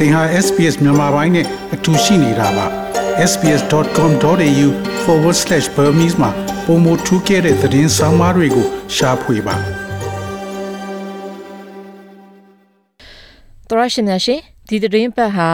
သင်ဟာ SPS မြန်မာပိုင်းနဲ့အတူရှိနေတာပါ sbs.com.au/burmese မှာပုံမထူးခဲ့တဲ့သတင်းစာမားတွေကိုရှားဖွေပါတရရှိမြရှင်ဒီသတင်းပတ်ဟာ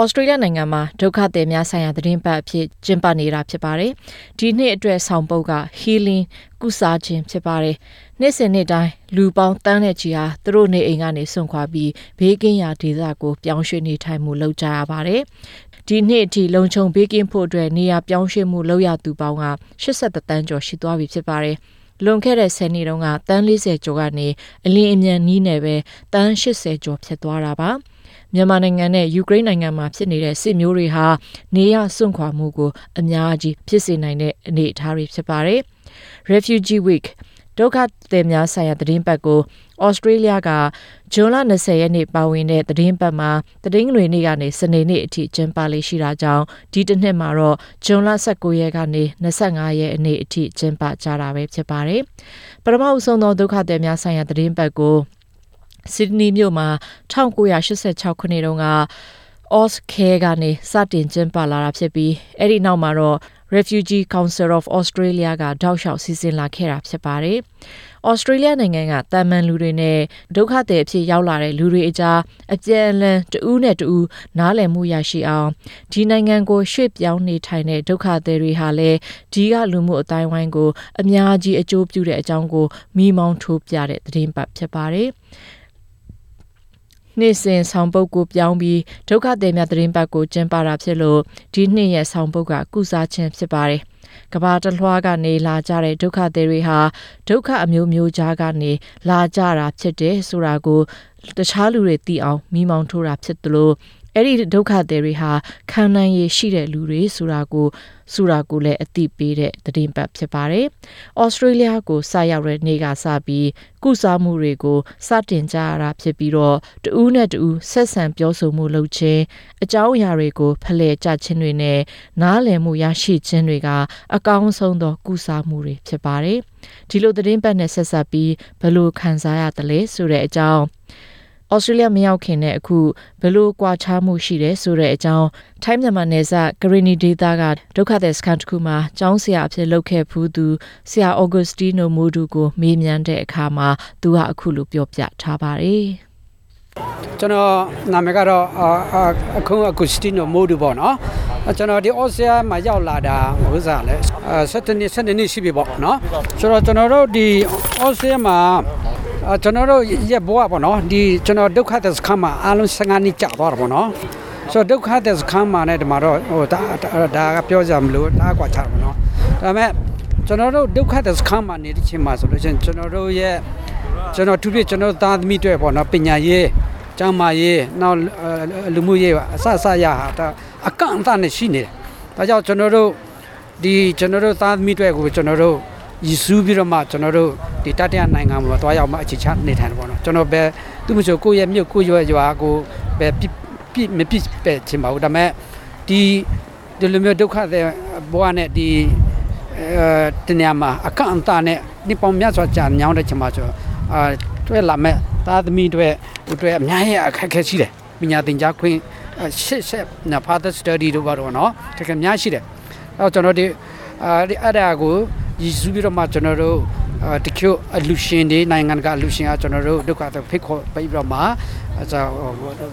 ဩစတြေးလျနိုင်ငံမှာဒုက္ခသည်များဆိုင်ရာသတင်းပတ်အဖြစ်ကျင်းပနေတာဖြစ်ပါတယ်။ဒီနှစ်အတွက်ဆောင်ပုဒ်က healing ကုစားခြင်းဖြစ်ပါတယ်။ နေ့စဉ်နေ့တိုင်းလူပေါင်းတန်းတဲ့ချီဟာသူတို့နေအိမ်ကနေဆွန့်ခွာပြီးဘေးကင်းရာဒေသကိုပြောင်းရွှေ့နေထိုင်မှုလုပ်ကြရပါတယ်။ဒီနှစ်အထိလုံခြုံဘေးကင်းဖို့အတွက်နေရာပြောင်းရွှေ့မှုလုပ်ရသူပေါင်းက83တန်းကျော်ရှိသွားပြီဖြစ်ပါတယ်။လွန်ခဲ့တဲ့10နှစ်တုန်းကတန်း40ကျော်ကနေအလင်းအမြန်နီးနယ်ပဲတန်း80ကျော်ဖြစ်သွားတာပါ။မြန်မာနိုင်ငံနဲ့ယူကရိန်းနိုင်ငံမှာဖြစ်နေတဲ့စစ်မျိုးတွေဟာနေရစွန့်ခွာမှုကိုအများကြီးဖြစ်စေနိုင်တဲ့အနေအထားတွေဖြစ်ပါတယ်။ Refugee Week ဒုက္ခသည်များဆိုင်ရာသတင်းပတ်ကိုဩစတြေးလျကဇွန်လ20ရက်နေ့ပါဝင်တဲ့သတင်းပတ်မှာသတင်းငွေနေ့ကနေစနေနေ့အထိကျင်းပလေးရှိတာကြောင့်ဒီတစ်နှစ်မှာတော့ဇွန်လ19ရက်ကနေ25ရက်နေ့အထိကျင်းပကြတာပဲဖြစ်ပါတယ်။ပထမအဆုံးသောဒုက္ခသည်များဆိုင်ရာသတင်းပတ်ကိုဆစ်ဒနီမြို့မှာ1986ခုနှစ်တုန်းက OZ Care ကနေစတင်ကျင်းပလာတာဖြစ်ပြီးအဲ့ဒီနောက်မှာတော့ Refugee Council of Australia ကတောက်လျှောက်စီစဉ်လာခဲ့တာဖြစ်ပါတယ်။ Australia နိုင်ငံကတာမန်လူတွေနဲ့ဒုက္ခသည်အဖြစ်ရောက်လာတဲ့လူတွေအကြားအပြန်အလှန်တဦးနဲ့တဦးနားလည်မှုရရှိအောင်ဒီနိုင်ငံကိုရွှေ့ပြောင်းနေထိုင်တဲ့ဒုက္ခသည်တွေဟာလည်းဒီကလူမှုအတိုင်းဝိုင်းကိုအများကြီးအကျိုးပြုတဲ့အကြောင်းကိုမိမောင်းထိုးပြတဲ့သတင်းပတ်ဖြစ်ပါတယ်။ နှစ်စဉ်ဆောင်ပုဒ်ကိုပြောင်းပြီးဒုက္ခသည်များသတင်းပတ်ကိုကျင်းပတာဖြစ်လို့ဒီနှစ်ရဲ့ဆောင်ပုဒ်ကကုစားခြင်းဖြစ်ပါတယ်။ကဘာတလွှားကနေလာကြတဲ့ဒုက္ခသည်တွေဟာဒုက္ခအမျိုးမျိုးကြားကနေလာကြတာဖြစ်တယ်ဆိုတာကိုတခြားလူတွေသိအောင်မိမောင်းထိုးတာဖြစ်သလို အဲ့ဒီဒုက္ခသည်တွေဟာခံနိုင်ရရှိတဲ့လူတွေဆိုတာကိုဆိုတာကိုလည်းအသိပေးတဲ့သတင်းပတ်ဖြစ်ပါတယ်။ဩစတြေးလျကိုစရောက်တဲ့နေ့ကစပြီးကုစားမှုတွေကိုစတင်ကြရတာဖြစ်ပြီးတော့တူးနဲ့တူးဆက်ဆံပြောဆိုမှုလုပ်ခြင်းအကြောင်းအရာတွေကိုဖလှယ်ကြခြင်းတွေနဲ့နားလည်မှုရရှိခြင်းတွေကအကောင်းဆုံးသောကုစားမှုတွေဖြစ်ပါတယ်။ဒီလိုသတင်းပတ်နဲ့ဆက်ဆက်ပြီးဘယ်လိုခံစားရသလဲဆိုတဲ့အကြောင်း ဩစတြေးလျမရောက်ခင်နဲ့အခုဘယ်လိုကွာခြားမှုရှိတယ်ဆိုတဲ့အကြောင်းထိုင်းမြန်မာနယ်စပ်ဂရီနီဒေတာကဒုက္ခသည်စခန်းတစ်ခုမှာကျောင်းဆရာအဖြစ်လုပ်ခဲ့ဖူးသူဆရာအော်ဂတ်စတီနိုမိုဒူကိုမေးမြန်းတဲ့အခါမှာသူကအခုလိုပြောပြထားပါတယ်ကျွန်တော်နာမည်ကတော့အခုအခုစတီနိုမိုဒူပေါ့နော်ကျွန်တော်ဒီဩစတြေးလျမှာရောက်လာတာဟိုစားလဲ17နှစ်17နှစ်ရှိပြီပေါ့နော်ဆိုတော့ကျွန်တော်တို့ဒီဩစတြေးလျမှာ ကျွန်တော်တို့ရဲ့ဘဝပေါ့နော်ဒီကျွန်တော်ဒုက္ခသစခန်းမှာအားလုံး15နှစ်ကြာသွားတာပေါ့နော်ဆိုတော့ဒုက္ခသစခန်းမှာねဒီမှာတော့ဟိုဒါဒါကပြောကြမလို့ဒါကွာချတာပေါ့နော်ဒါပေမဲ့ကျွန်တော်တို့ဒုက္ခသစခန်းမှာနေတဲ့ချိန်မှာဆိုလို့ရှိရင်ကျွန်တော်တို့ရဲ့ကျွန်တော်သူပြကျွန်တော်သားသမီးတွေပေါ့နော်ပညာရေးကျမ်းမာရေးနောက်လူမှုရေးအစအစရဟာဒါအကန့်အသတ်နဲ့ရှိနေတယ်ဒါကြောင့်ကျွန်တော်တို့ဒီကျွန်တော်တို့သားသမီးတွေကိုကျွန်တော်တို့ ရည်စူးပြီးတော့မှကျွန်တော်တို့ဒီတတရနိုင်ငံမှာသွားရောက်မှအခြေချနေထိုင်တယ်ပေါ့နော်ကျွန်တော်ပဲသူမဆိုကိုယ့်ရဲ့မြို့ကိုယ့်ရဲ့ရွာကိုပဲပြပြမပြပဲချင်ပါဘူးဒါပေမဲ့ဒီဒီလိုမျိုးဒုက္ခတဲ့ဘဝနဲ့ဒီအဲတနေရာမှာအကန့်အသတ်နဲ့ဒီပုံမြတ်စွာကြာညောင်းတဲ့ချင်ပါဆိုအာတွေ့လာမဲ့သားသမီးတွေတွေ့အများကြီးအခက်အခဲရှိတယ်ပညာသင်ကြားခွင့်ရှစ်ဆက်နာ father study တို့ဘာတော့နော်တကယ်များရှိတယ်အဲတော့ကျွန်တော်ဒီအဲဒီအဲ့ဒါကို ရည်စူးပြီးတော့မှကျွန်တော်တို့တချို့အလူရှင်တွေနိုင်ငံကအလူရှင်ကကျွန်တော်တို့ဒုက္ခသည်ဖိတ်ခေါ်ပြီးတော့မှအဲ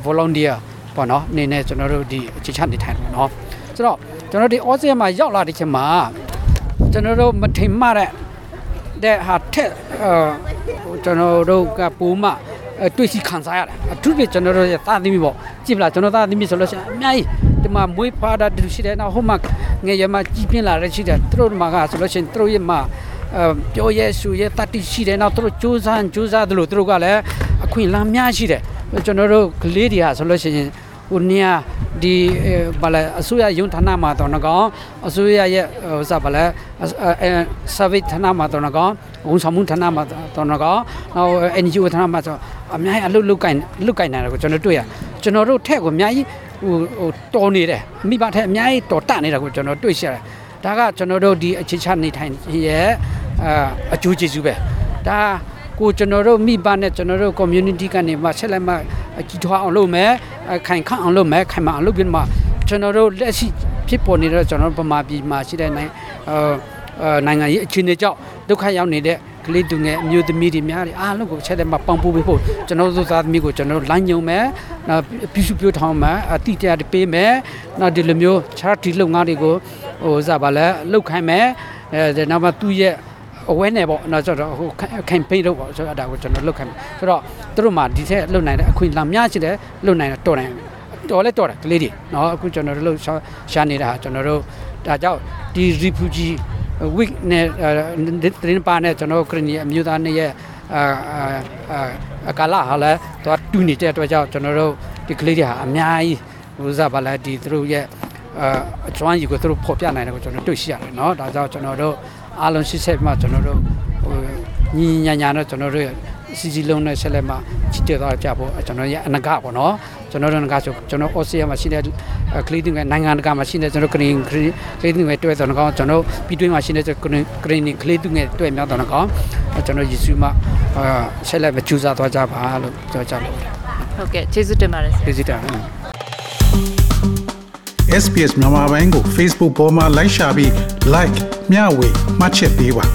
volunteer ပေါ့နော်အနေနဲ့ကျွန်တော်တို့ဒီအခြေချနေထိုင်တယ်နော်ဆိုတော့ကျွန်တော်ဒီဩစတြေးလျမှာရောက်လာတဲ့ချိန်မှာကျွန်တော်တို့မထိန်မှတဲ့တဲ့ဟာထက်ကျွန်တော်တို့ကပိုးမှတွေ့ရှိခံစားရတာအထူးဖြင့်ကျွန်တော်တို့ရဲ့သားသမီးပေါ့ကြည့်ပလားကျွန်တော်သားသမီးဆိုလို့ရှိရင်အများကြီး ဒီမှာမွေးဖွားတာတူရှိတယ်နောက်ဟိုမှာငယ်ရမှာကြီးပြင်းလာတဲ့ရှိတယ်သူတို့မှာကဆိုလို့ရှိရင်သူတို့ရဲ့မှာပြောရဲဆူရဲတတိရှိတယ်နောက်သူတို့စူးစမ်းစူးစမ်းတယ်လို့သူတို့ကလည်းအခွင့်အလမ်းများရှိတယ်ကျွန်တော်တို့ကလေးတွေဟာဆိုလို့ရှိရင်ဟိုနေရာဒီဘာလဲအစိုးရယုံဌာနမှာတော့ငကောင်အစိုးရရဲ့ဟိုစဘာလဲအဲ service ဌာနမှာတော့ငကောင်ဝန်ဆောင်မှုဌာနမှာတော့ငကောင်နောက် NGO ဌာနမှာဆိုအများကြီးအလုပ်လုပ်ကင်လုပ်ကင်နေတာကိုကျွန်တော်တွေ့ရ ကျွန်တော်တို့ထက်ကိုအများကြီးဟိုဟိုတော်နေတယ်မိဘထက်အများကြီးတော်တနေတာကိုကျွန်တော်တွေ့ရတယ်ဒါကကျွန်တော်တို့ဒီအခြေချနေထိုင်ရဲ့အာအကျိုးကျေးဇူးပဲဒါကိုကျွန်တော်တို့မိဘနဲ့ကျွန်တော်တို့ community ကနေမှဆက်လက်မှအကြီးထွားအောင်လုပ်မယ်အခိုင်ခန့်အောင်လုပ်မယ်ခိုင်မာအောင်လုပ်ပြီးမှကျွန်တော်တို့လက်ရှိဖြစ်ပေါ်နေတဲ့ကျွန်တော်တို့ဗမာပြည်မှာရှိတဲ့နိုင်အာအာ နိုင်ငံရေးအခြေအနေကြောင့်ဒုက္ခရောက်နေတဲ့ကလေးသူငယ်အမျိုးသမီးတွေများတွေအားလုံးကိုအချက်တည်းမှာပံ့ပိုးပေးဖို့ကျွန်တော်တို့သားသမီးကိုကျွန်တော်တို့လမ်းညွှန်မယ်နောက်ပြုစုပြောထောင်းမယ်အတိတရားတွေပေးမယ်နောက်ဒီလိုမျိုး charity လုပ်ငန်းတွေကိုဟိုစပါလဲလုပ်ခိုင်းမယ်အဲနောက်မှသူ့ရဲ့အဝဲနယ်ပေါ့နော်ကျွန်တော်ဟို campaign လုပ်ပေါ့ဆိုတော့ဒါကိုကျွန်တော်လုပ်ခိုင်းမယ်ဆိုတော့သူတို့မှာဒီထက်လုပ်နိုင်တဲ့အခွင့်အလမ်းများရှိတယ်လုပ်နိုင်တာတော်နိုင်တော်လဲတော်တယ်ကလေးတွေနော်အခုကျွန်တော်တို့လှရှာနေတာကျွန်တော်တို့ဒါကြောင့်ဒီ refugee week နဲ့တင်းပါနဲ့ကျွန်တော်ခရနီအမျိုးသားနဲ့ရဲ့အာအကာလာဟာလဲတော့တူနေတဲ့အတွက်ကြောင့်ကျွန်တော်တို့ဒီကလေးတွေဟာအများကြီးဟိုစားပါလဲဒီသူတို့ရဲ့အာအကျွမ်းကြီးကိုသူတို့ဖော်ပြနိုင်တယ်ကိုကျွန်တော်တွေ့ရှိရတယ်เนาะဒါကြောင့်ကျွန်တော်တို့အားလုံးရှိဆက်မှကျွန်တော်တို့ဟိုညီညာညာတော့ကျွန်တော်တို့ စီစီလုံးနဲ့ဆက်လက်မှချစ်တဲ့သွားကြဖို့ကျွန်တော်ရဲ့အနဂါပေါ့နော်ကျွန်တော်တို့ငါဆိုကျွန်တော်အော်စတြေးလျမှာရှိတဲ့ကလေးတွေနိုင်ငံတကာမှာရှိတဲ့ကျွန်တော်ကရင်ကလေးတွေတွေ့တဲ့ကောင်ကျွန်တော်ပြီးတွင်းမှာရှိတဲ့ကရင်ကရင်ကလေးတွေတွေ့များတဲ့ကောင်ကျွန်တော်ယေရှုမှာဆက်လက်မကျူစားသွားကြပါလို့ပြောကြလို့ဟုတ်ကဲ့ကျေးဇူးတင်ပါတယ်ဆရာပြည်စတာ SPS မြန်မာပိုင်းကို Facebook ပေါ်မှာ like ရှာပြီး like မျှဝေမှတ်ချက်ပေးပါ